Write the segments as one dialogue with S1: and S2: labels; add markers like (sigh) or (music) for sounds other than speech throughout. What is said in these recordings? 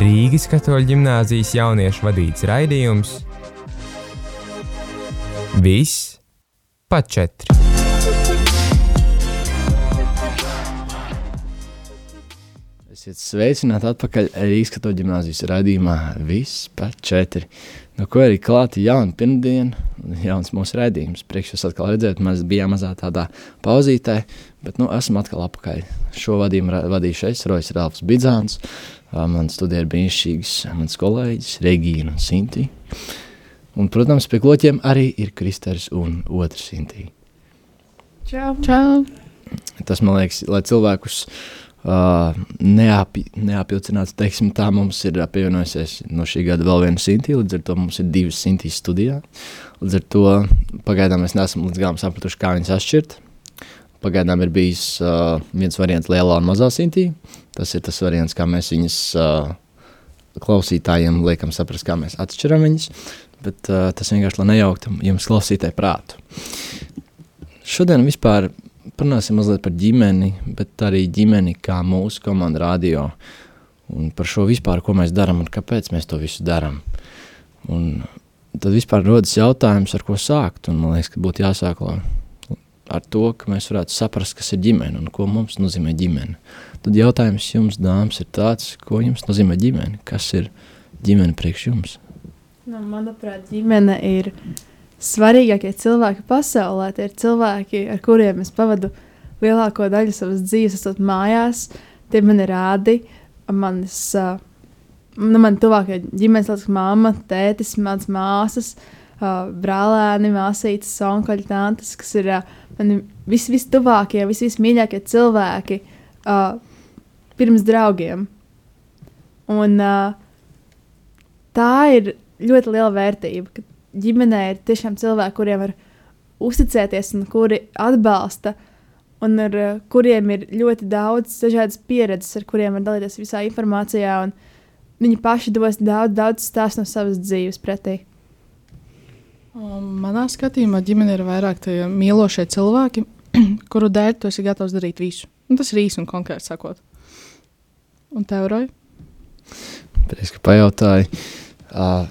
S1: Rīgas katoļu ģimnāzijas jauniešu vadīts raidījums Viss pa četri.
S2: Esiet sveicināti atpakaļ Rīgas katoļu ģimnāzijas raidījumā Viss pa četri. No ko arī klāta jauna pirmdiena, jauns mūsu raidījums. Priekš jūs atkal redzēt, mēs bijām mazā tādā pauzītē, bet nu esam atkal apakaļ. Šo vadījumu vadīšu es, Rojas Ralfs Bidzāns. Man studija ir brīnišķīgs mans kolēģis Regīna un Sinti. Un, protams, pie kloķiem arī ir Kristers un otrs Sinti.
S3: Čau! Čau.
S2: Tas, man liekas, lai cilvēkus uh, neapi, neapjaucinātu, teiksim tā, mums ir pievienojusies no šī gada vēl viena Sinti, līdz ar to mums ir divas Sintīs studijā. Līdz ar to pagaidām mēs neesam līdz galam sapratuši, kā viņas atšķirt. Pagaidām ir bijis uh, viens variants lielā un mazā Sintī. Tas ir tas variants, kā mēs viņus uh, klausītājiem liekam saprast, kā mēs atšķiram viņus, bet uh, tas vienkārši, lai nejauktu jums klausītāju prātu. Šodien vispār parunāsim mazliet par ģimeni, bet arī ģimeni kā mūsu komanda radio un par šo vispār, ko mēs darām un kāpēc mēs to visu darām. Un tad vispār rodas jautājums, ar ko sākt, un man liekas, ka būtu jāsāk ar to, ka mēs varētu saprast, kas ir ģimene un ko mums nozīmē ģimene. Tad jautājums jums, dāmas, ir tāds, ko jums nozīmē ģimene? Kas ir ģimene priekš jums?
S3: Nu, manuprāt, ģimene ir svarīgākie cilvēki pasaulē. Tie ir cilvēki, ar kuriem es pavadu lielāko daļu savas dzīves, esot mājās. Tie man ir rādi, manas, uh, nu, man tuvākie ģimenes liekas, māma, tētis, mans māsas, uh, brālēni, māsītes, onkoļi, tantes, kas ir uh, mani vis, vistuvākie, vis, vismīļākie cilvēki uh, pirms draugiem. Un uh, tā ir ļoti liela vērtība, ka ģimenē ir tiešām cilvēki, kuriem var uzticēties un kuri atbalsta, un ar uh, kuriem ir ļoti daudz dažādas pieredzes, ar kuriem var dalīties visā informācijā, un viņi paši dos daudz, daudz stāstu no savas dzīves pretī.
S4: Manā skatījumā ģimene ir vairāk tie mīlošie cilvēki, (clears throat) kuru dēļ tu esi gatavs darīt visu. Un tas ir īsi un konkrēti sakot. Un tev, Roja?
S2: Pēc, ka pajautāju, uh,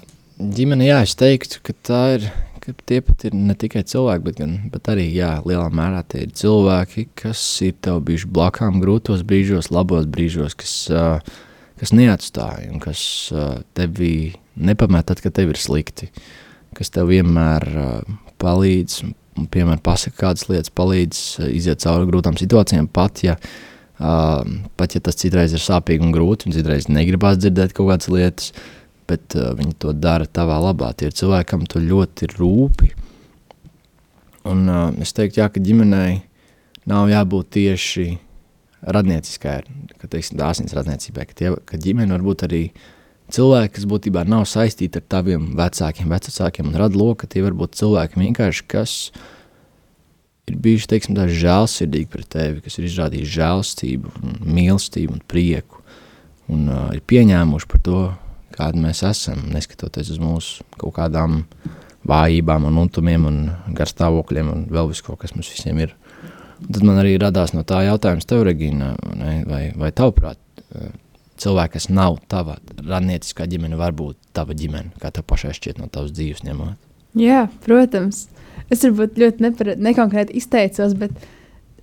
S2: ģimene, jā, es teiktu, ka tā ir, ka tie pat ir ne tikai cilvēki, bet, gan, bet arī, jā, lielā mērā tie ir cilvēki, kas ir tev bijuši blakām grūtos brīžos, labos brīžos, kas, uh, kas neatstāja un kas uh, tevi nepamet tad, kad tev ir slikti. Uh, kas tev vienmēr uh, palīdz, un, piemēram, pasaka kādas lietas, palīdz uh, iziet cauri grūtām situācijām, pat ja, uh, pat ja tas citreiz ir sāpīgi un grūti, un citreiz negribās dzirdēt kaut kādas lietas, bet uh, viņi to dara tavā labā. Tie ir cilvēkam to ļoti rūpi. Un uh, es teiktu, jā, ka ģimenei nav jābūt tieši radnieciskai, ka, teiksim, dāsnīs radniecībai, ka, tie, ka ģimene var būt arī cilvēki, kas būtībā nav saistīti ar taviem vecākiem, vecākiem un rada loku, tie var būt cilvēki vienkārši, kas ir bijuši, teiksim, tā žēlsirdīgi pret tevi, kas ir izrādījuši žēlstību, mīlestību un prieku, un uh, ir pieņēmuši par to, kādi mēs esam, neskatoties uz mūsu kaut kādām vājībām un untumiem un garstāvokļiem un vēl visu kaut kas mums visiem ir. Tad man arī radās no tā jautājums tev, Regīna, vai, vai tavuprāt, cilvēki, kas nav tava radnieciskā ģimene, var būt tava ģimene, kā tev pašai šķiet no tavas dzīves ņemot?
S3: Jā, protams. Es varbūt ļoti nepare, nekonkrēti izteicos, bet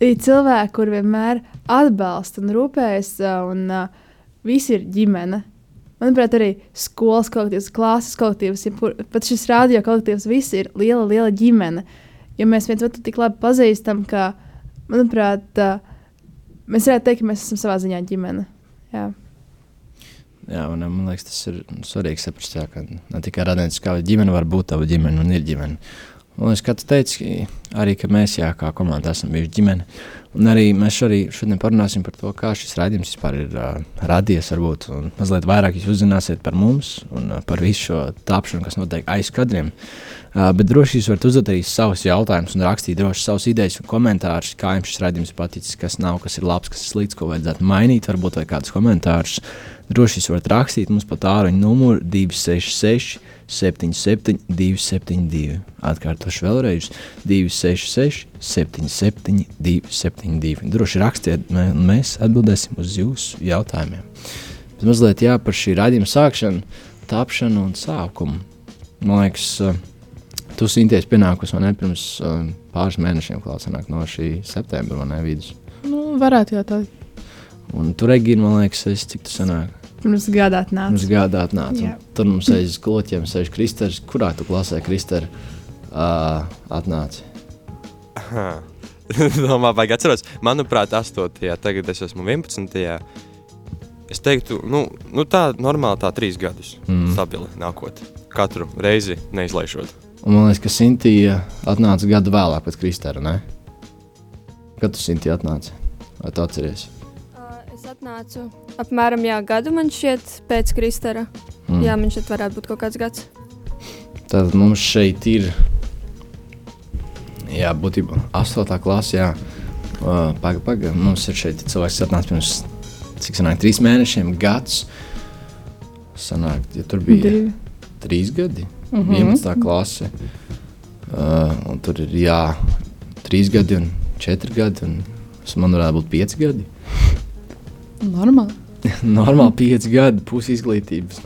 S3: ir cilvēki, kur vienmēr atbalsta un rūpējas, un uh, visi ir ģimene. Manuprāt, arī skolas kolektīvs, klases kolektīvs, ja pat šis radio kolektīvs, visi ir liela, liela ģimene. Jo mēs viens otru tik labi pazīstam, ka, manuprāt, mēs varētu teikt, ka mēs esam savā ziņā ģimene. Jā.
S2: Jā, un man liekas, tas ir svarīgi saprast, jā, ka ne tikai radnieciskā ģimene var būt tava ģimene un ir ģimene. Un es kā tu teici, arī ka mēs, jā, kā komanda esam bijuši ģimene. Un arī mēs arī šodien parunāsim par to, kā šis raidījums vispār ir uh, radies, varbūt, mazliet vairāk jūs uzzināsiet par mums un uh, par visu šo tāpšanu, kas notiek aiz kadriem. Uh, bet droši jūs varat uzdot arī savus jautājumus un rakstīt droši savus idejas un komentārus, kā jums šis raidījums paticis, kas nav, kas ir labs, kas ir slikts, ko vajadzētu mainīt, varbūt vai kādus komentārus. Droši jūs varat rakstīt mums pa tāruņu numuru 266 77 272. Atkārtošu vēlreiz 266 266, 77, 272. Droši rakstiet, un mēs atbildēsim uz jūsu jautājumiem. Bet mazliet jā, par šī raidījuma sākšanu, tapšanu un sākumu. Man liekas, uh, tu sinties pienākus man ne pirms uh, pāris mēnešiem, klāts no šī septembra, vai ne vidus.
S4: Nu, varētu jau tā.
S2: Un tur, Regīna, man liekas, es cik tu sanāk.
S3: Pirms gada atnāca.
S2: Mums gādā atnāca. Tur mums aiz kloķiem sēž Kristers. Kurā tu klasē, Krister, uh, atnāca? (laughs)
S5: Domā, vai atceros, manuprāt, 8. tagad es esmu 11. Es teiktu, nu, nu tā normāli tā trīs gadus
S2: Mm.
S5: stabili nākot. Katru reizi neizlaižot.
S2: Un man liekas, ka Sintīna atnāca gadu vēlāk pēc Kristera. Ne? Kad tu Sintīna atnāci? Vai tu atceries?
S6: Uh, Es atnācu apmēram jā, gadu, man šķiet, pēc Kristera.
S2: Mm.
S6: Jā, man šķiet, varētu būt kaut kāds gads.
S2: Tātad mums šeit ir. Jā, būtībā 8. klase. Jā, pagaidi, pagaidi. Mums ir šeit cilvēks, kas atnāca pirms cik senāk, trīs mēnešiem, gads. Sanāk, ja tur bija
S3: Divi.
S2: trīs gadi.
S4: Mhm.
S2: 11. klase. Uh, tur ir jā, 3 gadi un 4 gadi. Un man varētu būt 5 gadi.
S4: Normāli. (laughs)
S2: Normāli 5 gadi, pusi izglītības.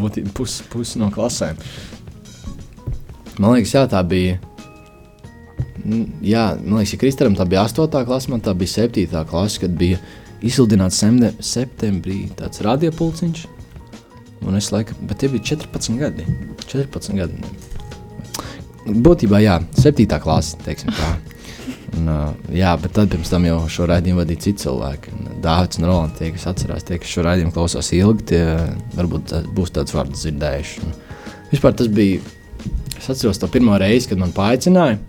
S2: Būtībā pusi pus no klasēm. Man liekas, jā, tā bija. Mm, Jā, man liekas, ja Kristēram tā bija 8. klase, man tā bija 7. klase, kad bija izsludināts septembrī tāds radiopulciņš. Un es laikam, bet tie bija 14 gadi. 14 gadi. Būtībā, jā, 7. klase, teiksim tā. Un, jā, bet tad pirms tam jau šo raidījumu vadīja citi cilvēki. Un Dārvids un Rolands, tie, kas atcerās, tie, kas šo raidījumu klausās ilgi, tie varbūt būs tāds vārds dzirdējuši. Un vispār tas bija, es atceros to pirmo reizi, kad man paaicināja.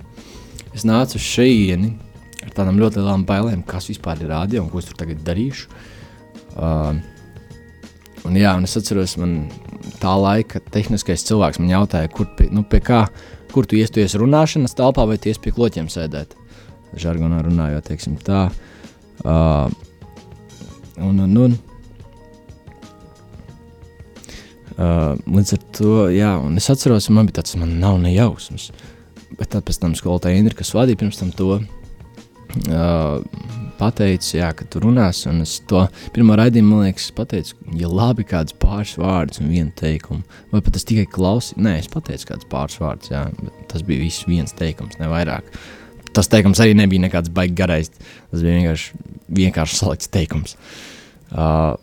S2: Es nācu uz šejieni ar tādām ļoti lielām bailēm, kas vispār ir rādio un ko es tur tagad darīšu. Uh, un, jā, un es atceros, man tā laika tehniskais cilvēks man jautāja, kur pie, nu, pie kā, kur tu iesties runāšanas telpā vai ties pie kloķiem sēdēt. Žargonā runājot, teiksim tā. Uh, un, un, un, Uh, līdz ar to, jā, un es atceros, man bija tāds, man nav ne jausmas. Bet tad pēc tam skolotāja Indra, kas vadīja pirms tam to, uh, pateica, jā, ka tu runās, un es to pirmo raidījumu, man liekas, pateicu, ja labi kāds pāris vārdus un vienu teikumu, vai pat es tikai klausīju, nē, es pateicu kāds pāris vārdus, jā, bet tas bija viss viens teikums, ne vairāk. Tas teikums arī nebija nekāds baigi garais, tas bija vienkārši, vienkārši salikts teikums. Uh,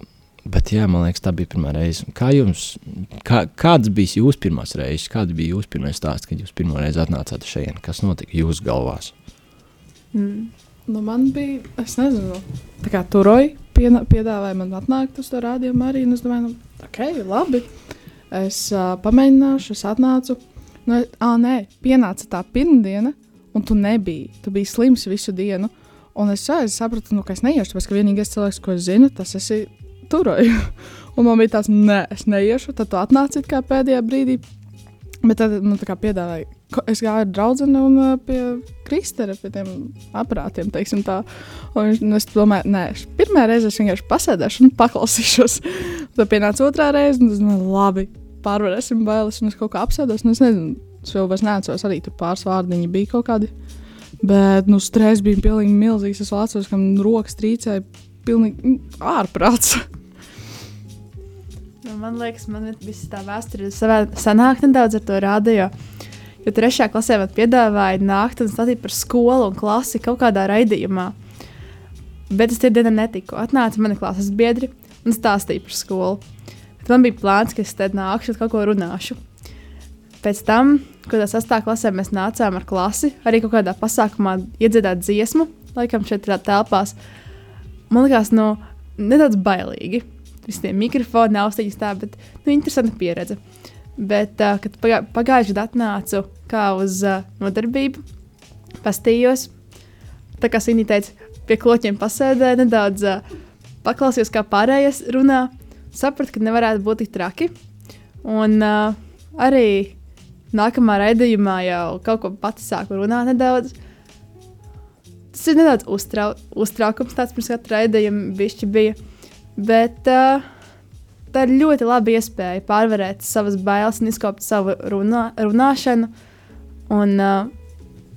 S2: Bet, jā, man liekas, tā bija pirmā reize. Kā jums, kā, kādas bija jūsu pirmās reizes, kāda bija jūsu pirmā stāsts, kad jūs pirmo reizi atnācāt šeit? Kas notika jūsu galvās?
S3: Mm.
S4: Nu, man bija, es nezinu, tā kā turoja, piedāvāja man atnākt uz to rādījumu arī. Es domāju, nu, ok, labi. Es uh, pamēģināšu, es atnācu. Nu, ah, nē, pienāca tā pirmdiena, un tu nebiji. Tu biji slims visu dienu. Un es, es sapratu, nu, ka es neiešu, tāpēc ka vienīgais cilvēks, ko es zinu, tas esi turoja. Un man bija tāds, nē, es neiešu. Tad tu atnāci kā pēdējā brīdī. Bet tad man kā piedāvāja, es gāju ar draugu un pie Kristera, pie tiem aparātiem, teiksim tā. Un es domāju, nē, pirmā reize es vienkārši pasēdēšu un paklausīšos. Tad pienāca otrā reize, un es domāju, labi, pārvarēsim bailes, un es kaut kā apsēdos. Es nezinu, es jau vairs neatceros, arī tur pāris vārdiņi bija kaut kādi. Bet, nu, stress bija pilnīgi milzīgs. Es atceros, ka man rokas trīcēja pilnīgi ārprāts.
S3: Nu, man liekas, man viss tā vēsture sanāk nedaudz ar to rādio. Jo trešajā klasē man piedāvāja nākt un stāstīt par skolu un klasi kaut kādā raidījumā. Bet es tie dienā netiku. Atnāca mani klases biedri un stāstīja par skolu. Bet man bija plāns, ka es te nākšu un kaut ko runāšu. Pēc tam, kad es sastāvā klasē, mēs nācām ar klasi, arī kaut kādā pasākumā iedziedāt dziesmu, laikam šeit tādā telpās. Man liekas, nu, nedaudz bailīgi. Visi tie mikrofoni, austiņas tā, bet nu, interesanta pieredze. Bet, uh, kad pagā, pagājušajā gadā atnācu kā uz uh, nodarbību, pastījos, tā kā Sīnī teica, pie kloķiem pasēdēju, nedaudz uh, paklausījos, kā pārējais runā, sapratu, ka nevarētu būt tik traki. Un uh, arī nākamā raidījumā jau kaut ko pati sāku runāt nedaudz. Tas ir nedaudz uztrau, uztraukums, tāds pirms katra raidījuma bija. Bet uh, tā ir ļoti laba iespēja pārvarēt savas bailes un izkopt savu runā, runāšanu. Un uh,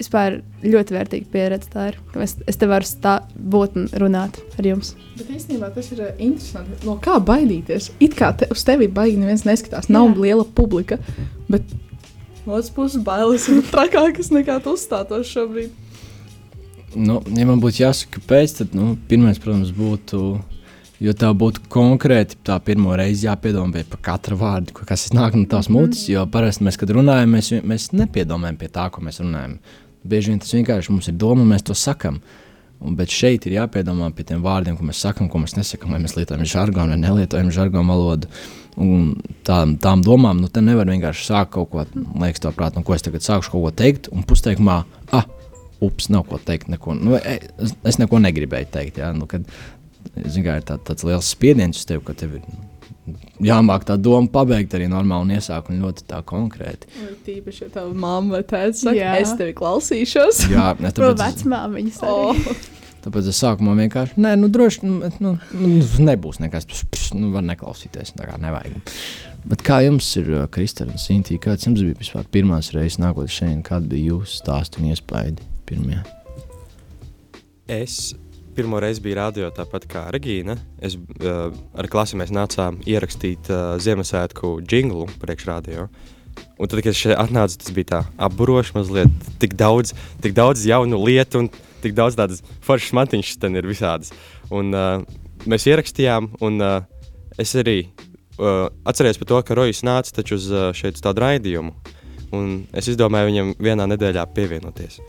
S3: vispār ļoti vērtīga pieredze. Tā ir. ka Es, es te varu stā, būt un runāt ar jums.
S4: Bet īstenībā tas ir uh, interesanti. No kā baidīties? It kā te, uz tevi baigi neviens neskatās. Nav
S3: Jā.
S4: liela publika. Bet no otras puses, bailes ir trakākas nekā tu uzstātos šobrīd.
S2: Nu, ja man būtu jāsaka, kāpēc, tad nu, pirmais, protams, būtu. Jo tā būtu konkrēti tā pirmo reizi jāpiedomā par katru vārdu, ko- kas nāk no tās mutes. Jo parasti mēs, kad runājam, mēs, mēs nepiedomājam pie tā, ko mēs runājam. Bieži vien tas vienkārši mums ir doma, mēs to sakām. Bet šeit ir jāpiedomā pie tiem vārdiem, ko mēs sakām, ko mēs nesakām, vai mēs lietojam žargonu vai nelietojam žargonu valodu. Un tām, tām domām, nu, te nevar vienkārši sākt kaut ko, liekas, to prāt, nu, ko es tagad sākšu kaut ko teikt, un pusteikumā, ah, ups, nav ko teikt. Neko, nu, e- es, neko negribēju teikt. Jā, nu, kad, zin, kā, ir tā, tāds liels spiediens uz tevi, ka tev ir jāmāk tā doma pabeigt arī normāli un iesākt un ļoti tā konkrēti.
S4: Vai tīpaši, ja tava mamma vai tēvs saka,
S3: Jā.
S4: es tevi klausīšos.
S2: Jā, ne, tāpēc,
S3: vecmāmiņas
S4: Oh.
S3: arī.
S2: tāpēc es sākumā vienkārši, nē, nu, droši nu, nu, nu, nebūs nekas, pš, pš, nu, var neklausīties, tā kā nevajag. Bet kā jums ir, uh, Kristēna un Sintīna, kāds jums bija vispār pirmās reizes nākot šeit, kāda bija jūsu stāstu un iespaidi pirmie?
S5: Es pirmo reizi biju radio tāpat kā Regīna. Es, uh, ar klasi mēs nācām ierakstīt uh, Ziemassvētku jinglu priekšrādio. Un tad, kad es šeit atnācu, tas bija tā apburoši mazliet. Tik daudz, tik daudz jaunu lietu un tik daudz tādas foršas mantiņas ten ir visādas. Un uh, mēs ierakstījām, un uh, es arī uh, atceros par to, ka Rojas nāca taču uz uh, šeit uz tādu raidījumu. Un es izdomāju viņam vienā nedēļā pievienoties.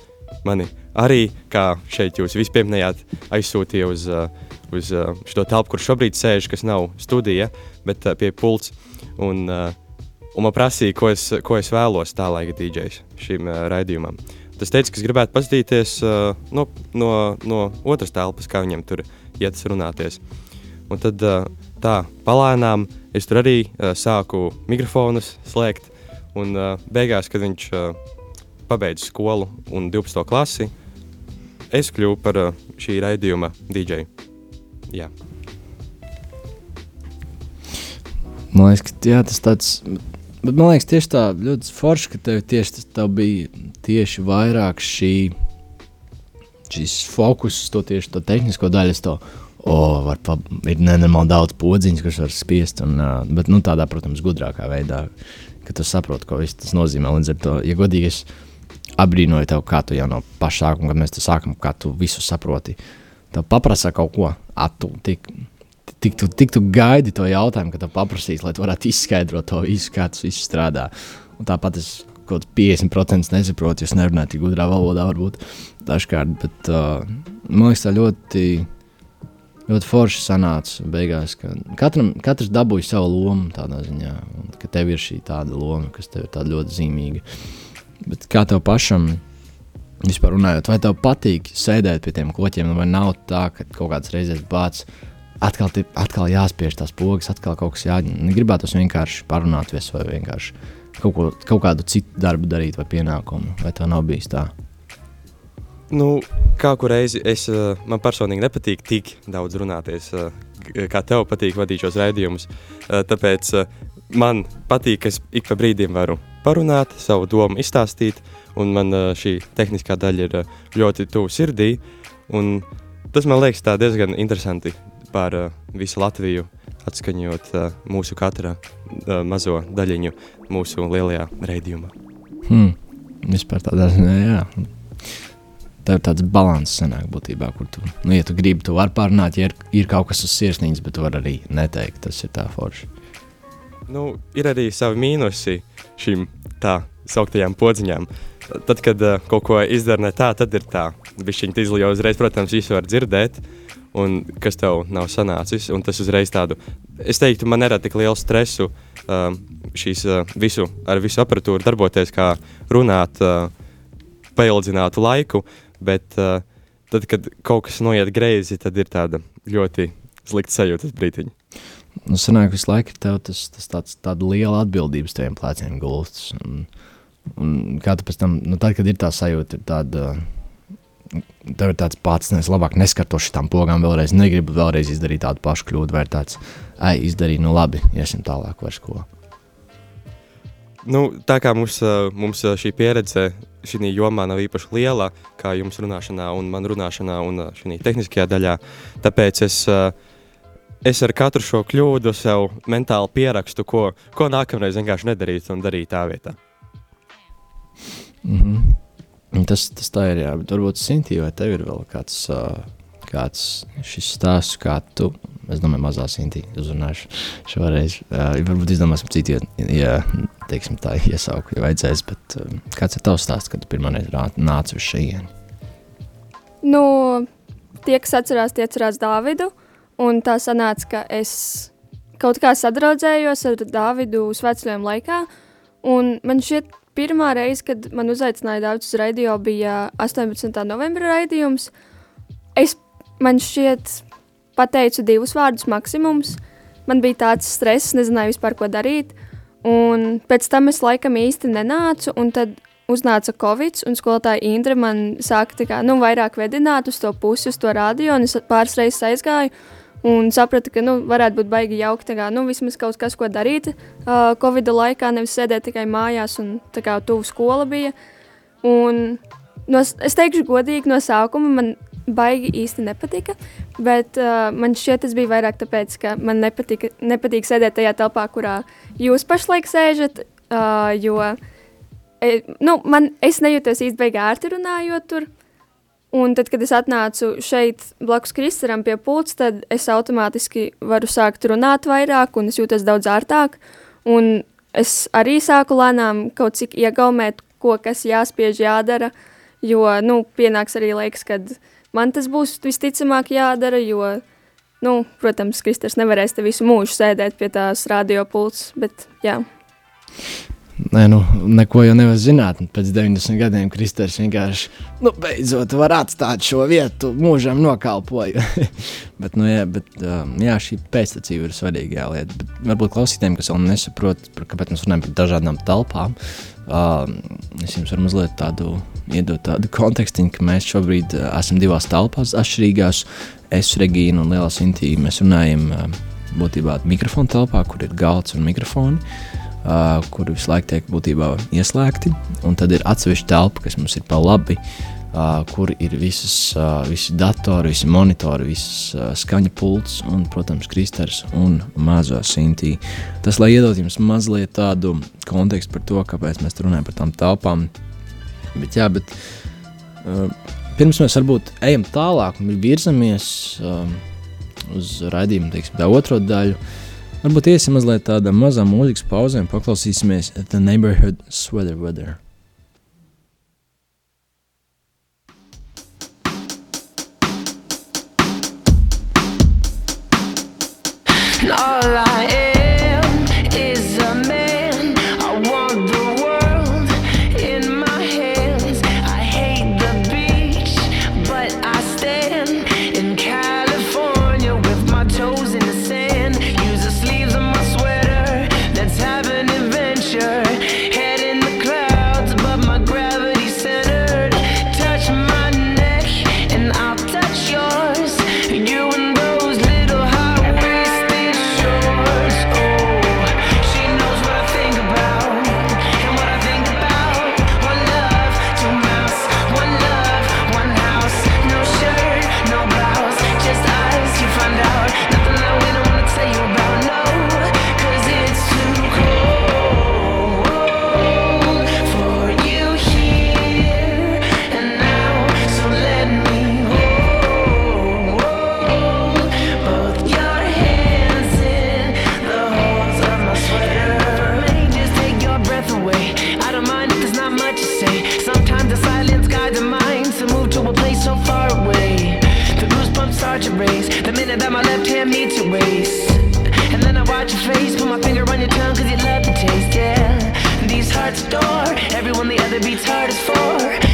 S5: Mani arī, kā šeit jūs visi pieminējāt, aizsūtīja uz, uh, uz uh, šo telpu, kur šobrīd sēž, kas nav studija, bet uh, pie pults. Un, un man prasīja, ko es, ko es vēlos tā laika DJs šim raidījumam. Tas teica, ka es gribētu paskatīties no, no, no otras telpas, kā viņam tur iet runāties. Un tad tā palēnām es tur arī sāku mikrofonus slēgt. Un beigās, kad viņš uh, pabeidza skolu un 12. klasi, es kļuvu par uh, šī raidījuma DJ. Jā.
S2: Man liekas, ka jā, tas tāds. Bet man liekas, tieši tā ļoti forši, ka tev tieši tas tev bija tieši vairāk šī, šis fokus uz to tieši to tehnisko daļu. To, o, var pa, ir nenormāli daudz podziņas, kas var spiest, un, uh, bet nu, tādā, protams, gudrākā veidā, ka tu saproti, ko viss tas nozīmē. Līdz ar to, ja godīgi, es apbrīnoju tev, kā tu jau no paša sākuma, kad mēs te sākam, kā tu visu saproti. Tev paprasa kaut ko, atu, tik, tik, tu, tik tu gaidi to jautājumu, ka tev paprasīs, lai tu varētu izskaidrot to visu, kā tas viss strādā. Un tāpat es kaut kāds 50% nesaprotu, jo es nerunāju tik gudrā valodā, varbūt dažkārt, bet uh, man liekas, tā ļoti. Ļoti forši sanāca beigās, ka katram, katrs dabūja savu lomu tādā ziņā, un ka tev ir šī tāda loma, kas tev ir ļoti zīmīga. Bet kā tev pašam vispār runājot, vai tev patīk sēdēt pie tiem kokiem, vai nav tā, ka kaut kādas reizes bācis atkal, atkal jāspiež tās pogas, atkal kaut kas jāņem. Gribētu vienkārši parunāt, vies, vai vienkārši kaut, ko, kaut kādu citu darbu darīt, vai pienākumu, vai tā nav bijis tā.
S5: Nu, kā reizi es, uh, man personīgi nepatīk tik daudz runāties, k- kā tev patīk vadīt šos raidījumus. Uh, tāpēc man patīk, ka es ik pa brīdim varu parunāt, savu domu izstāstīt, un man uh, šī tehniskā daļa ir uh, ļoti tuvu sirdī. un Tas man liekas diezgan interesanti par uh, visu Latviju, atskaņot uh, mūsu katra uh, mazo daļiņu mūsu lielajā raidījumā.
S2: Hmm. Vispār tādā ziņā, jā. Tā ir tāds līdzsvars, senāk būtībā, kur tu, nu, ja tu gribi, tu vari pārunāt, ja ir, ir kaut kas uz sirsniņas, bet tu vari arī neteikt, tas ir tā forši.
S5: Nu, ir arī savi mīnusi šīm tā sauktajām podziņām. Tad, kad uh, kaut ko izdara ne tā, tad ir tā. Viņš viņa izlīja uzreiz, protams, visu var dzirdēt, un kas tev nav sanācis. un Tas uzreiz tādu, es teiktu, man nerada tik lielu stresu uh, šīs uh, visu, ar visu aparatūru darboties, kā runāt, uh, paildzinātu laiku. Bet uh, tad, kad kaut kas noiet greizi, tad ir tāda ļoti slikta sajūta uz brīdiņu.
S2: Nu, sanāk, visu laiku tev tas, tas tāds, tāda liela atbildība uz tiem pleciem gulstas. Un, un kā tu pēc tam, nu, tad, kad ir tā sajūta, ir tāda, tev ir tāds pats, es labāk neskartos šitām pogām vēlreiz, negribu vēlreiz izdarīt tādu pašu kļūdu, vai tāds, ai, izdarīju, nu labi, iesim tālāk vairs ko.
S5: nu, tā kā mums, mums šī pieredze šī jomā nav īpaši liela, kā jums runāšanā, un man runāšanā, un šī tehniskajā daļā, tāpēc es, uh, es ar katru šo kļūdu sev mentāli pierakstu, ko, ko nākamreiz vienkārši nedarīt un darīt tā vietā.
S7: Mm -hmm. Tas, tas tā ir, jā, bet varbūt Sintīna, vai tev ir vēl kāds, uh, kāds šis stāsts, kā tu Es domāju, mazā simtī uzrunāšu šoreiz. Uh, varbūt izdomāsim citu, ja teiksim, tā iesauku, ja vajadzēs. Bet, uh, kāds ir tavs stāsts, kad tu pirmā reize nāci uz šejieni?
S6: Nu, tie, kas atcerās, tie atcerās Dāvidu. Un tā sanāca, ka es kaut kā sadraudzējos ar Dāvidu Svētceļiem laikā. Un man šķiet, pirmā reize, kad man uzaicināja Dāvids uz radio, bija 18. novembra raidījums. Es, man šķiet, pateicu divus vārdus maksimums. Man bija tāds stress, nezināju vispār, ko darīt. Un pēc tam es laikam īsti nenācu, un tad uznāca Covid, un skolotāja Indra man sāka kā, nu, vairāk vedināt uz to pusi, uz to radio, un es pāris reizes aizgāju. Un sapratu, ka nu, varētu būt baigi jauki, kā nu, vismaz kaut kas, ko darīt uh, Covid laikā, nevis sēdēt tikai mājās, un tā kā tuvu skola bija. Un, no, es teikšu, godīgi, no sākuma man baigi īsti nepatika. Bet uh, man šķiet, tas bija vairāk tāpēc, ka man nepatika, nepatīk sēdēt tajā telpā, kurā jūs pašlaik sēžat. Uh, jo e, nu, man, es nejūtos īsti baigi ērti runājot tur. Un tad, kad es atnācu šeit blakus Kristaram pie pults, tad es automātiski varu sākt runāt vairāk, un es jūtos daudz ērtāk. Un es arī sāku lēnām kaut cik iegaumēt, ko kas jāspiež, jādara. Jo, nu, pienāks arī laiks, kad man tas būs visticamāk jādara, jo, nu, protams, Kristers nevarēs te visu mūžu sēdēt pie tās radiopults, bet jā.
S7: Nē, nu, neko jau nevar zināt. Pēc 90 gadiem Kristers vienkārši, nu, beidzot var atstāt šo vietu, mūžam nokalpoju. (laughs) bet, nu, jā, bet, um, jā, šī pēctecība ir svarīga lieta. Bet varbūt klausītājiem, kas vēl nesaprot, par, kāpēc mēs runājam par dažādām telpām, um, es jums varu mazliet tādu iedot tādu kontekstu, ka mēs šobrīd uh, esam divās telpās, atšķirīgās. Es, Regīna un Liela Sintīna, mēs runājam uh, būtībā mikrofona telpā, kur ir galds un mikrofoni. Uh, kur visu laiku tiek būtībā ieslēgti, un tad ir atsevišķa telpa, kas mums ir pa labi, uh, kur ir visas, uh, visi datori, visi monitori, visas uh, skaņa pults un, protams, kristers un mazo sintī. Tas, lai iedot jums mazliet tādu kontekstu par to, kāpēc mēs runājam par tām telpām, uh, Bet, jā, bet uh, pirms mēs varbūt ejam tālāk un virzamies um, uz raidījumu, teiksim, tā otro daļu. Varbūt iesim mazliet tādā mazā mūzikas pauzē un paklausīsimies The Neighborhood Sweater Weather. All I it that my left hand meets your waist. And then I watch your face, put my finger on your tongue, cause you love the taste, yeah. These hearts adore everyone the other beats hardest for.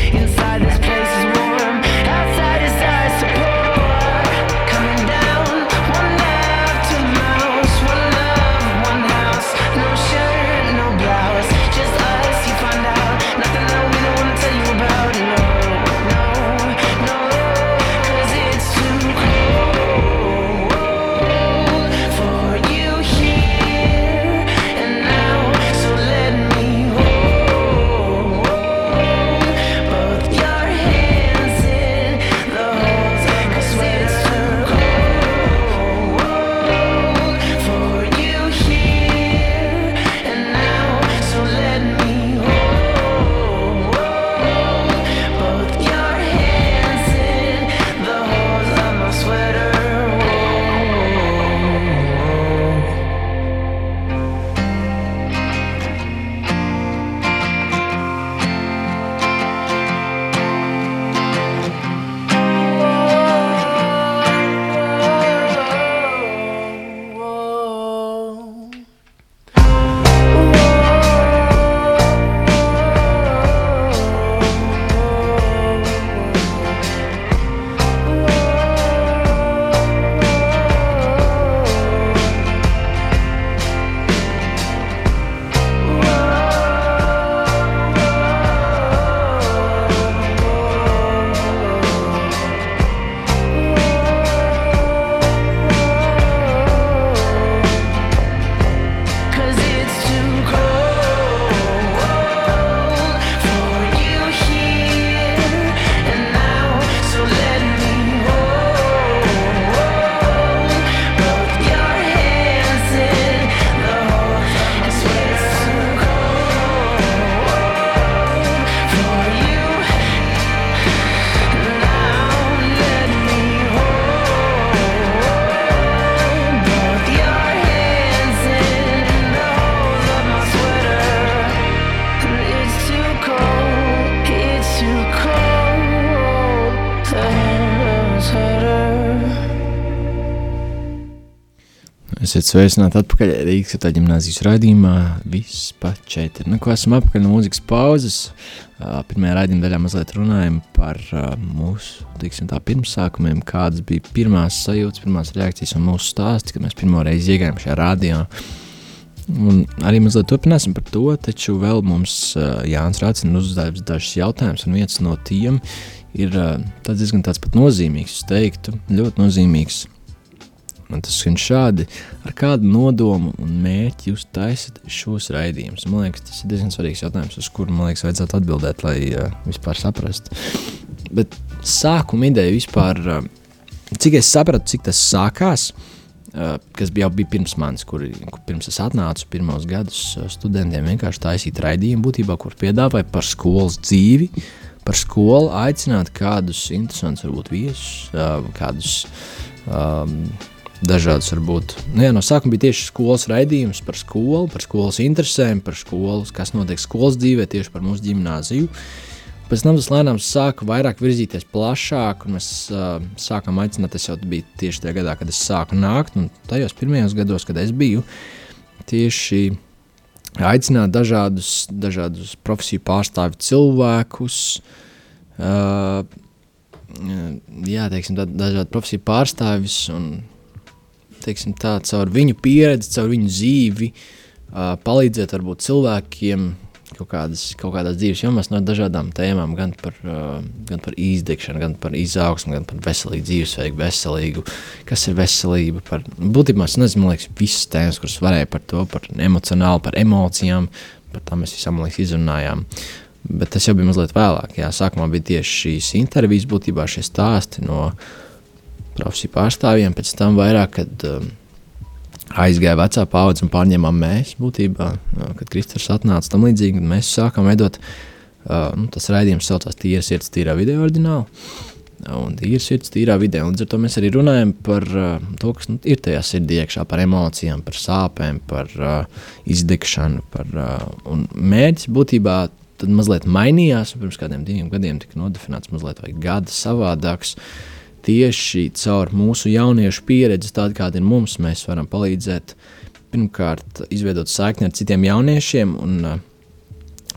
S2: Esiet sveicināti atpakaļ Rīgas Katoļu ģimnāzijas raidījumā. Viss pa četri. Nu, ko esam atpakaļ no mūzikas pauzes. Pirmajā raidījuma daļā mazliet runājam par mūsu, tiksim tā, pirmsākumiem, kādas bija pirmās sajūtas, pirmās reakcijas un mūsu stāsti, kad mēs pirmo reizi iegājām šajā rādījumā. Un arī mazliet turpināsim par to, taču vēl mums Jānis Rācina uzdevis dažus jautājumus, un viens no tiem ir tāds diezgan tāds pat nozīmīgs, es teiktu, ļoti nozīmīgs Un tas skan šādi, ar kādu nodomu un mērķi jūs taisat šos raidījumus. Man liekas, tas ir diezgan svarīgs jautājums, uz kuru man liekas, vajadzētu atbildēt, lai uh, vispār saprastu. Bet sākuma ideja vispār, uh, cik es sapratu, cik tas sākās, uh, kas bija jau bija pirms manis, kur, kur pirms es atnācu pirmos gadus studentiem vienkārši taisīt raidījumu, būtībā, kur piedāvāja par skolas dzīvi, par skolu, aicināt kādus interesantus, varbūt viesus, uh, kādus um, dažādas varbūt. Nu, jā, no sākuma bija tieši skolas raidījums par skolu, par skolas interesēm, par skolu, kas notiek skolas dzīvē, tieši par mūsu gimnāziju. Pēc tam tas lēnām sāka vairāk virzīties plašāk, un mēs uh, sākām aicināt, tas jau bija tieši tajā gadā, kad es sāku nākt, un tajos pirmajos gados, kad es biju, tieši aicināt dažādus, dažādus profesiju pārstāvju cilvēkus, uh, jā, teiksim, dažādu profesiju pārstāvjus un teiksim, tā, caur viņu pieredzi, caur viņu dzīvi, uh, palīdzēt varbūt cilvēkiem kaut, kādas, kaut kādās dzīves jomās no dažādām tēmām, gan par, uh, gan par izdegšanu, gan par izaugsmu, gan par veselīgu dzīvesveidu, veselīgu, kas ir veselība. Par, būtībā es nezinu, liekas, visas tēmas, kuras varēja par to, par emocionālu, par emocijām, par tām mēs visam, liekas, izrunājām. Bet tas jau bija mazliet vēlāk. Jā, sākumā bija tieši šīs intervijas, būtībā šie stāsti no uh, profesiju pārstāvjiem, pēc tam vairāk, kad um, aizgāja vecā paudze un pārņēmām mēs, būtībā, kad Kristers atnāca tam līdzīgi, mēs sākām veidot, uh, nu, tas raidījums saucās Tīra sirds, tīrā video oriģināli, un tīra sirds, tīrā video, un līdz ar to mēs arī runājam par uh, to, kas nu, ir tajā sirdī iekšā, par emocijām, par sāpēm, par uh, izdegšanu, par, uh, un mērķis būtībā tad mazliet mainījās, un pirms kādiem diviem gadiem tika nodefinēts mazliet vai gada savādāks, uh, tieši caur mūsu jauniešu pieredzi, tāda kāda ir mums, mēs varam palīdzēt pirmkārt izveidot saikni ar citiem jauniešiem un uh,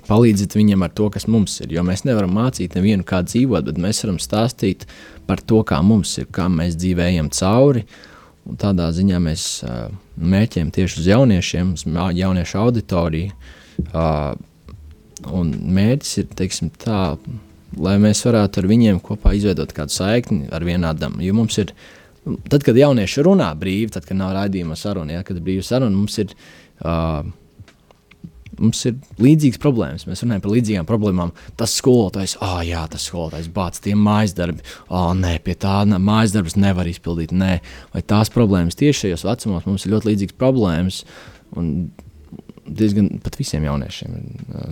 S2: palīdzēt viņiem ar to, kas mums ir. Jo mēs nevaram mācīt nevienu, kā dzīvot, bet mēs varam stāstīt par to, kā mums ir, kā mēs dzīvējam cauri. Un tādā ziņā mēs uh, mēķējam tieši uz jauniešiem, uz jauniešu auditoriju. Uh, un mērķis ir, teiksim, tā, lai mēs varētu ar viņiem kopā izveidot kādu saikni ar vienādam. Jo mums ir, tad, kad jaunieši runā brīvi, tad, kad nav raidījuma saruna, ja, kad ir brīva saruna, mums ir. Uh, Mums ir līdzīgas problēmas. Mēs runājam par līdzīgām problēmām. Tas skolotājs, ah, oh, jā, tas skolotājs bāc tie mājas darbi. Ah, oh, nē, pie tā mājas darbus nevar izpildīt. Nē, vai tās problēmas tieši šajos vecumos mums ir ļoti līdzīgas problēmas. Un diezgan pat visiem jauniešiem.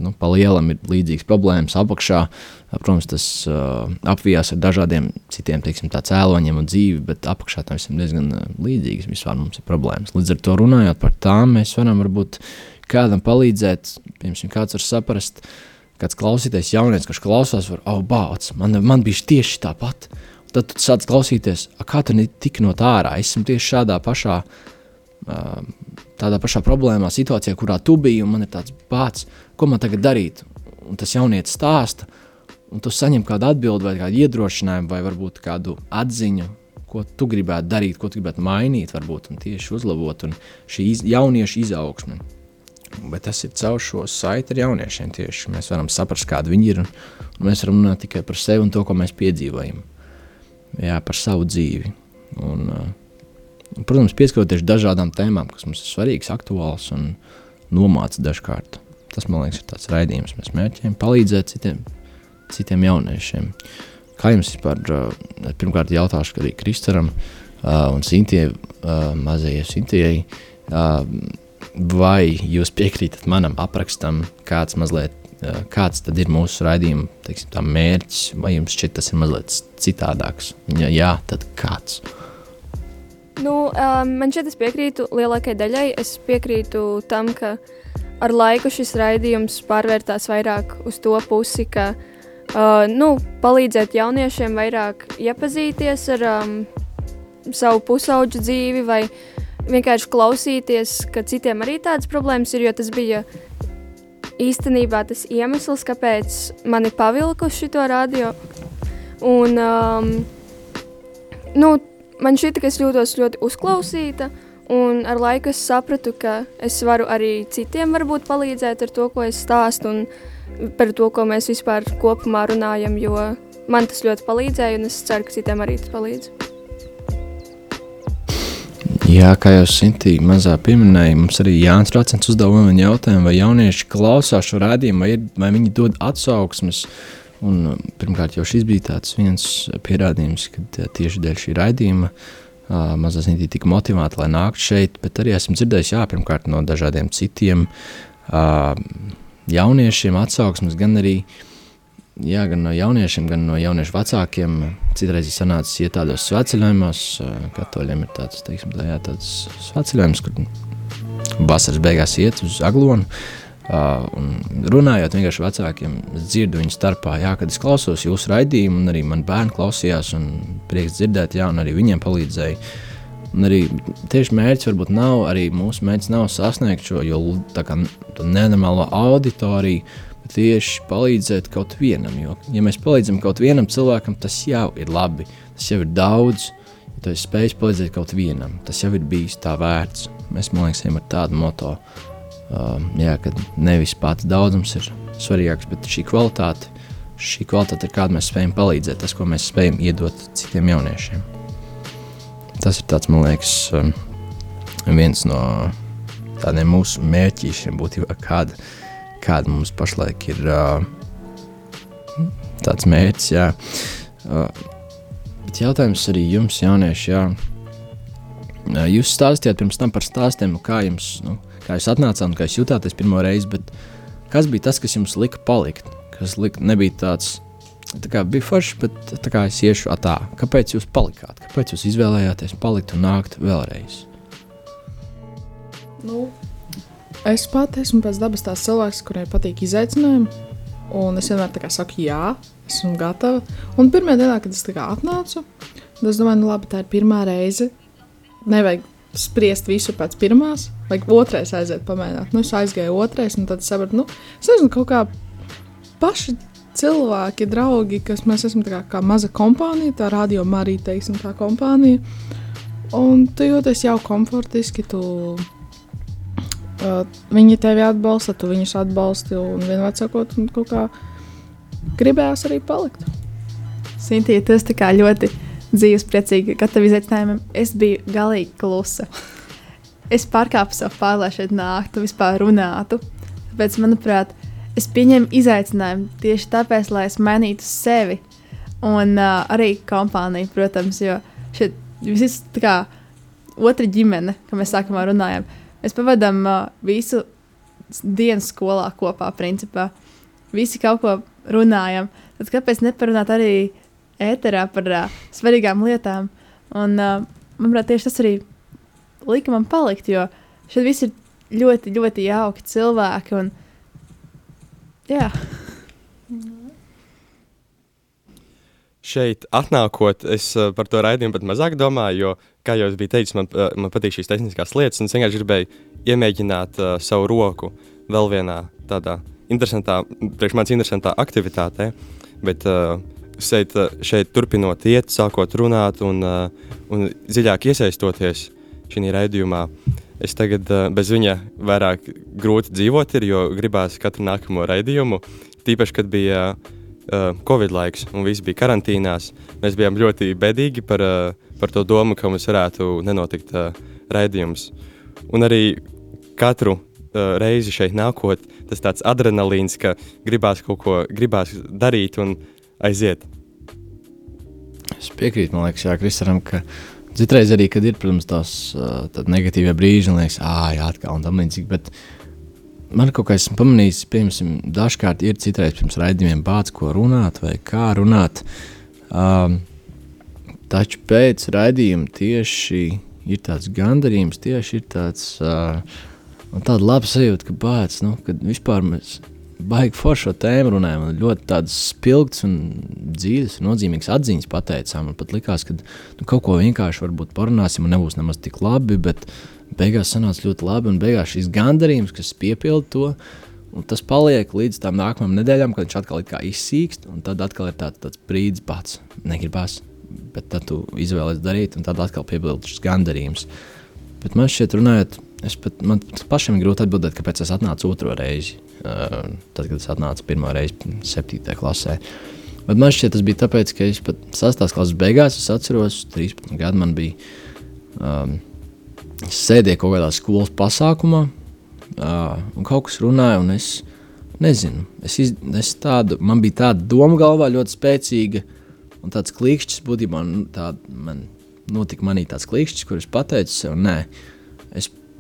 S2: Nu, pa lielam ir līdzīgas problēmas apakšā. Protams, tas uh, apvijās ar dažādiem citiem teiksim, cēloņiem un dzīvi, bet apakšā tam visam diezgan līdzīgas. Vispār mums ir problēmas. Līdz ar to runājot par tām, mēs varam varbūt kādam palīdzēt, piemēram, kāds var saprast, kāds klausīties jaunietis, kurš klausās, var, oh, bāc, man, man bija tieši tāpat. Tad tu sāc klausīties, kā tu tik no tā ārā, esmu tieši šādā pašā tādā pašā problēmā, situācijā, kurā tu biji, un man ir tāds pats, ko man tagad darīt. Un tas jaunietis stāsta, un tu saņem kādu atbildi, vai kādu iedrošinājumu, vai varbūt kādu atziņu, ko tu gribētu darīt, ko tu gribētu mainīt, varbūt tieši uzlabot, un šī iz, jauniešu izaugsme. Bet tas ir caur šo saiti ar jauniešiem. Tieši mēs varam saprast, kādi viņi ir. Mēs varam runāt tikai par sevi un to, ko mēs piedzīvojam. Jā, par savu dzīvi. Un, uh, Protams, pieskaroties dažādām tēmām, kas mums ir svarīgas, aktuālas un nomāca dažkārt. Tas, man liekas, ir tāds raidījums. Mēs mēģinām palīdzēt citiem, citiem jauniešiem. Kā jums vispār, pirmkārt, jautāšu arī Kristaram un Sintijai, uh, mazajai Sintijai, uh, vai jūs piekrītat manam aprakstam, kāds mazliet, kāds tad ir mūsu raidījuma teiksim, mērķis, vai jums šķiet tas ir mazliet citādāks? Ja jā, tad kāds? Uh,
S6: Nu, um, man šeit es piekrītu lielākajai daļai. Es piekrītu tam, ka ar laiku šis raidījums pārvērtās vairāk uz to pusi, ka uh, nu, palīdzēt jauniešiem vairāk iepazīties ar um, savu pusauģu dzīvi vai vienkārši klausīties, ka citiem arī tādas problēmas ir, jo tas bija īstenībā tas iemesls, kāpēc mani pavilka uz šo radio. Un, um, nu, man šķita, ka es jūtos ļoti uzklausīta, un ar laiku es sapratu, ka es varu arī citiem varbūt palīdzēt ar to, ko es stāstu, un par to, ko mēs vispār kopumā runājam, jo man tas ļoti palīdzēja, un es ceru, ka citiem arī tas palīdz.
S2: Jā, kā jau Sintīna mazā pieminēja, mums arī Jānis Rācens uzdeva man jautājumu, vai jaunieši klausās šo rādījumu, vai, ir, vai viņi dod atsauksmes. Un, pirmkārt, jau šis bija tāds viens pierādījums, ka tieši dēļ šī raidījuma mazā Sintīna tika motivēta, lai nāktu šeit, bet arī esmu dzirdējis, jā, pirmkārt, no dažādiem citiem jauniešiem atsauksmes, gan arī jā, gan no jauniešiem, gan no jauniešu vecākiem. Citreiz ir sanācis iet tādos sveceļojumos, katoļiem ir tāds, teiksim, tā, jā, tāds sveceļojums, kur vasaras beigās iet uz aglonu. Uh, un runājot vienkārši vecākiem, es dzirdu viņu starpā, jā, kad es klausos jūsu raidījumu, un arī man bērni klausījās, un prieks dzirdēt, jā, un arī viņiem palīdzēja. Un arī tieši mērķis varbūt nav, arī mūsu mērķis nav sasniegt šo, jo tā kā nenormālo auditoriju, uh, tieši palīdzēt kaut vienam. Jo, ja mēs palīdzam kaut vienam cilvēkam, tas jau ir labi, tas jau ir daudz. Ja tu spēj palīdzēt kaut vienam, tas jau ir bijis tā vērts. Mēs liekas, ejam ar tādu moto, um, jā, ka nevis pats daudzums ir svarīgāks, bet šī kvalitāte, šī kvalitāte ir kāda mēs spējam palīdzēt, tas, ko mēs spējam iedot citiem jauniešiem. Tas ir tāds, man liekas, um, viens no tādiem mūsu mērķiem, būtībā kāda kāda mums pašlaik ir uh, tāds mērķis. Jā. Uh, bet jautājums arī jums, jaunieši, jā. Uh, jūs stāstījāt pirms tam par stāstiem, kā jums, nu, kā jūs atnācāt un kā jūs jutāties pirmo reizi, bet kas bija tas, kas jums lika palikt? Kas lika, nebija tāds, tā kā bija forši, bet tā kā es iešu tā. Kāpēc jūs palikāt? Kāpēc jūs izvēlējāties palikt un nākt vēlreiz?
S4: Nu, Es pat esmu pēc dabas tās cilvēks, kuriem patīk izaicinājumi. Un es vienmēr saku, jā, esmu gatava. Un pirmā dienā, kad es atnācu, es domāju, nu labi, tā ir pirmā reize. Nevajag spriest visu pēc pirmās, vajag otrais aiziet pamēģināt. Nu, es aizgāju otrais, un tad sapratu, nu, es nezinu, kaut kā paši cilvēki, draugi, kas mēs esam kā, kā maza kompānija, tā radio Marija, teiksim, tā kompānija. Un tu jūties jau komfortiski, tu Uh, viņi tevi atbalsta, tu viņus atbalsti, un vienmēr sakot, kaut kā gribējās arī palikt.
S3: Sintīja, tas tā kā ļoti dzīvespriecīgi, gatava izaicinājumam. Es biju galīgi klusa. Es pārkāpu savu pāri, lai šeit nāktu, vispār runātu. Tāpēc, manuprāt, es pieņēmu izaicinājumu tieši tāpēc, lai es mainītu sevi un uh, arī kompāniju, protams, jo šeit viss ir kā otra ģimene, kā mēs sākumā runājām. Mēs pavadām uh, visu dienu skolā kopā, principā. Visi kaut ko runājam. Tad kāpēc neparunāt arī ēterā par uh, svarīgām lietām? Un, uh, manuprāt, tieši tas arī lika man palikt, jo šeit viss ir ļoti, ļoti jauki cilvēki. Un, jā.
S5: Šeit atnākot, es par to raidījumu pat mazāk domāju, jo kā jau es biju teicis, man, man patīk šīs tehniskās lietas, un es vienkārši gribēju iemēģināt uh, savu roku vēl vienā tādā interesantā, priekš manis interesantā aktivitātē. Bet uh, šeit, šeit turpinot iet, sākot runāt un, uh, un dziļāk iesaistoties šajā raidījumā, es tagad uh, bez viņa vairāk grūti dzīvot, ir, jo gribās katru nākamo raidījumu. Tīpaši, kad bija Covid laiks un viss bija karantīnās, mēs bijām ļoti bedīgi par par to domu, ka mums varētu nenotikt raidījums. Un arī katru reizi šeit nākot, tas tāds adrenalīns, ka gribās kaut ko gribās darīt un aiziet.
S2: Es piekrītu, man liekas, Jā, Kristaram, ka citreiz arī, kad ir, protams, tās negatīvie brīži, un liekas, ah, jā, atkal un tam līdzīgi, bet man kaut kā esmu pamanījis, piemēram, dažkārt ir citreiz pirms raidījumiem bāts, ko runāt vai kā runāt. Um, Taču pēc raidījuma tieši ir tāds gandarījums, tieši ir tāds, uh, tāda laba sajūta, ka bācis, nu, kad vispār mēs baigi foršo tēmu runājām, un ļoti tādas spilgtas un dzīves, nozīmīgas atziņas pateicām. Man pat likās, ka nu, kaut ko vienkārši varbūt parunāsim, un nebūs nemaz tik labi, bet beigās sanāca ļoti labi, un beigās šīs gandarījums, kas piepilda to, un tas paliek līdz tam nākamajam nedēļām, kad viņš atkal izsīkst, un tad atkal ir tāds, tāds brīdis pats, negribas, bet tad tu izvēlies darīt, un tad atkal piepilda šis gandarījums. Bet man šķiet, runājot, es pat, man pašam ir grūti atbildēt, kāpēc es atnācu otro reizi Uh, tad, kad es atnācu pirmo reizi 7. klasē. Bet man šķiet, tas bija tāpēc, ka es pat 6. klases beigās, es atceros, 13 gadi man bija. Um, sēdēju kaut kādā skolas pasākumā, uh, un kaut kas runāja, un es nezinu, es, iz, es tādu, man bija tāda doma galvā ļoti spēcīga, un tāds klikšķis būtībā nu, tā, man notika manī tāds klikšķis, kur es pateicu sev, nē,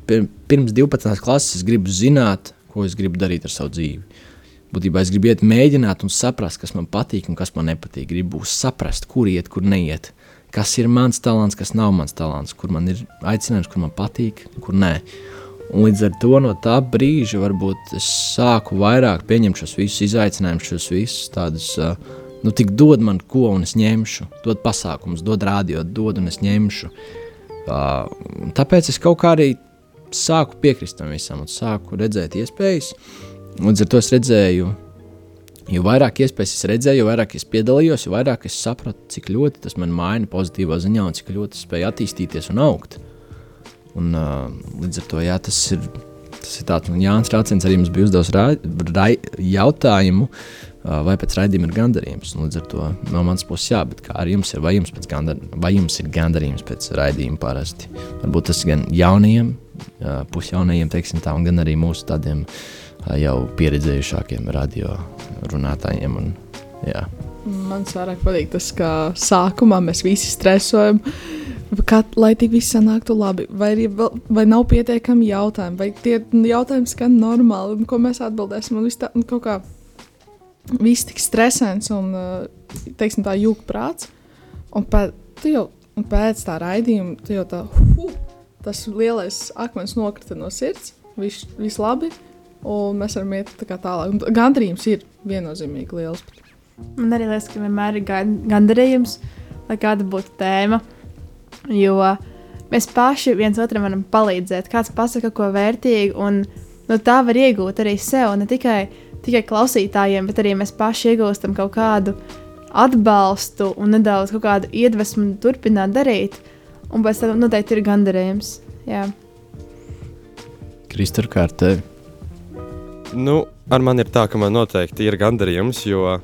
S2: pirms 12. klases gribu zināt, ko es gribu darīt ar savu dzīvi. Būtībā es gribu iet, mēģināt un saprast, kas man patīk un kas man nepatīk. Gribu saprast, kur iet, kur neiet. Kas ir mans talants, kas nav mans talants, kur man ir aicinājums, kur man patīk, kur nē. Un līdz ar to no tā brīža varbūt es sāku vairāk pieņemt šos visus izaicinājumus, šos visus tādus, nu, tik dod man ko, un es ņemšu, dod pasākumus, dod rādio, dod un es ņemšu. Uh, tāpēc es kaut kā arī sāku piekrist tam visam, un sāku redzēt iespējas. Līdz ar to es redzēju, jo vairāk iespējas es redzēju, jo vairāk es piedalījos, jo vairāk es sapratu, cik ļoti tas man maina pozitīvā ziņā, un cik ļoti es spēju attīstīties un augt. Un, uh, līdz ar to jā, tas ir. Tas ir tāds, un Jānis Rācins arī mums bija uzdevis jautājumu, vai pēc raidījuma ir gandarījums. Līdz ar to no manas puses, jā, bet kā ar jums ir, vai jums, gandar, vai jums ir gandarījums pēc raidījuma parasti? Varbūt tas gan jaunajiem, pusjaunajiem, teiksim tā, un gan arī mūsu tādiem jau pieredzējušākiem radio runātājiem. Un, jā.
S4: Man vairāk patīk tas, ka sākumā mēs visi stresojam. Kā, lai tik viss sanāktu labi, vai, arī, vai nav pietiekami jautājumi, vai tie jautājumi skan normāli, ko mēs atbildēsim. Un viss tā, un kaut kā viss tik stresants un, teiksim, tā jūka prāts. Un pēc, jau, un pēc tā raidījuma, tu jau tā, huh, tas lielais akmens nokrita no sirds, viss, viss labi, un mēs varam iet tā tālāk. Gandarījums ir viennozīmīgi liels.
S3: Man arī liekas, ka vienmēr ir gandarījums, lai kāda būtu tēma. Jo mēs paši viens otram varam palīdzēt. Kāds pasaka ko vērtīgu, un no tā var iegūt arī sev, ne tikai, tikai klausītājiem, bet arī mēs paši iegūstam kaut kādu atbalstu un nedaudz kādu iedvesmu turpināt darīt. Un pēc tam noteikti ir gandarījums.
S2: Kristur, kā ar tevi?
S5: Nu, ar mani ir tā, ka man noteikti ir gandarījums, jo,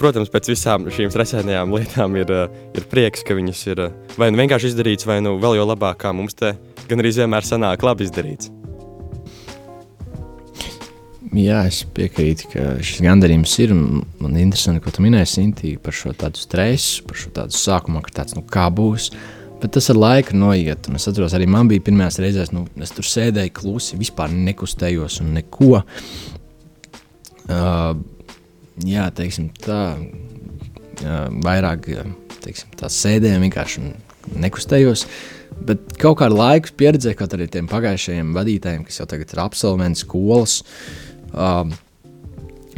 S5: protams, pēc visām šīm stresainajām lietām ir, eh, ir prieks, ka viņas ir eh, vai nu vienkārši izdarītas, vai nu vēl jau labāk, kā mums te gan arī vienmēr sanāk labi izdarīts.
S2: Jā, es piekrītu, ka šis gandarījums ir. Man ir interesanti, ko tu minēji, Sinti, par šo tādu stresu, par šo tādu sākumu, ka tāds, nu, kā būs. Bet tas ar laiku noiet. Es atceros, arī man bija pirmās reizes, nu, es tur sēdēju klusi, vispār nekustējos un neko. Uh, jā, teiksim, tā. Uh, vairāk teiksim, tā sēdēju vienkārši nekustējos. Bet kaut kādā laikā pieredzēju, kaut arī tiem pagājušajiem vadītājiem, kas jau tagad ir absolventi skolas. Uh,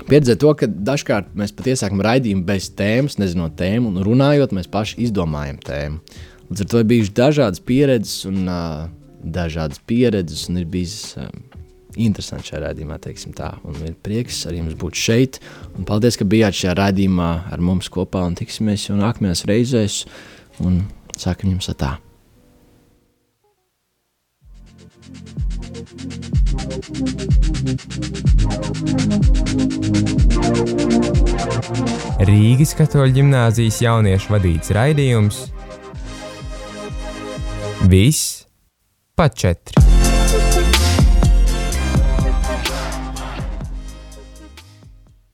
S2: Pieredzēju to, ka dažkārt mēs pat iesākam raidījumu bez tēmas, nezinot tēmu, un runājot, mēs paši izdomājam tēmu. Līdz ar to ir bijušas dažādas pieredzes, un uh, dažādas pieredzes, un ir bijis uh, interesanti šajā raidījumā, teiksim tā. Un ir prieks ar jums būt šeit, un paldies, ka bijāt šajā raidījumā ar mums kopā, un tiksimies jau nākamajās reizēs, un sākam jums ar tā.
S1: Rīgas katoļu ģimnāzijas jauniešu vadīts raidījums Viss pa četri.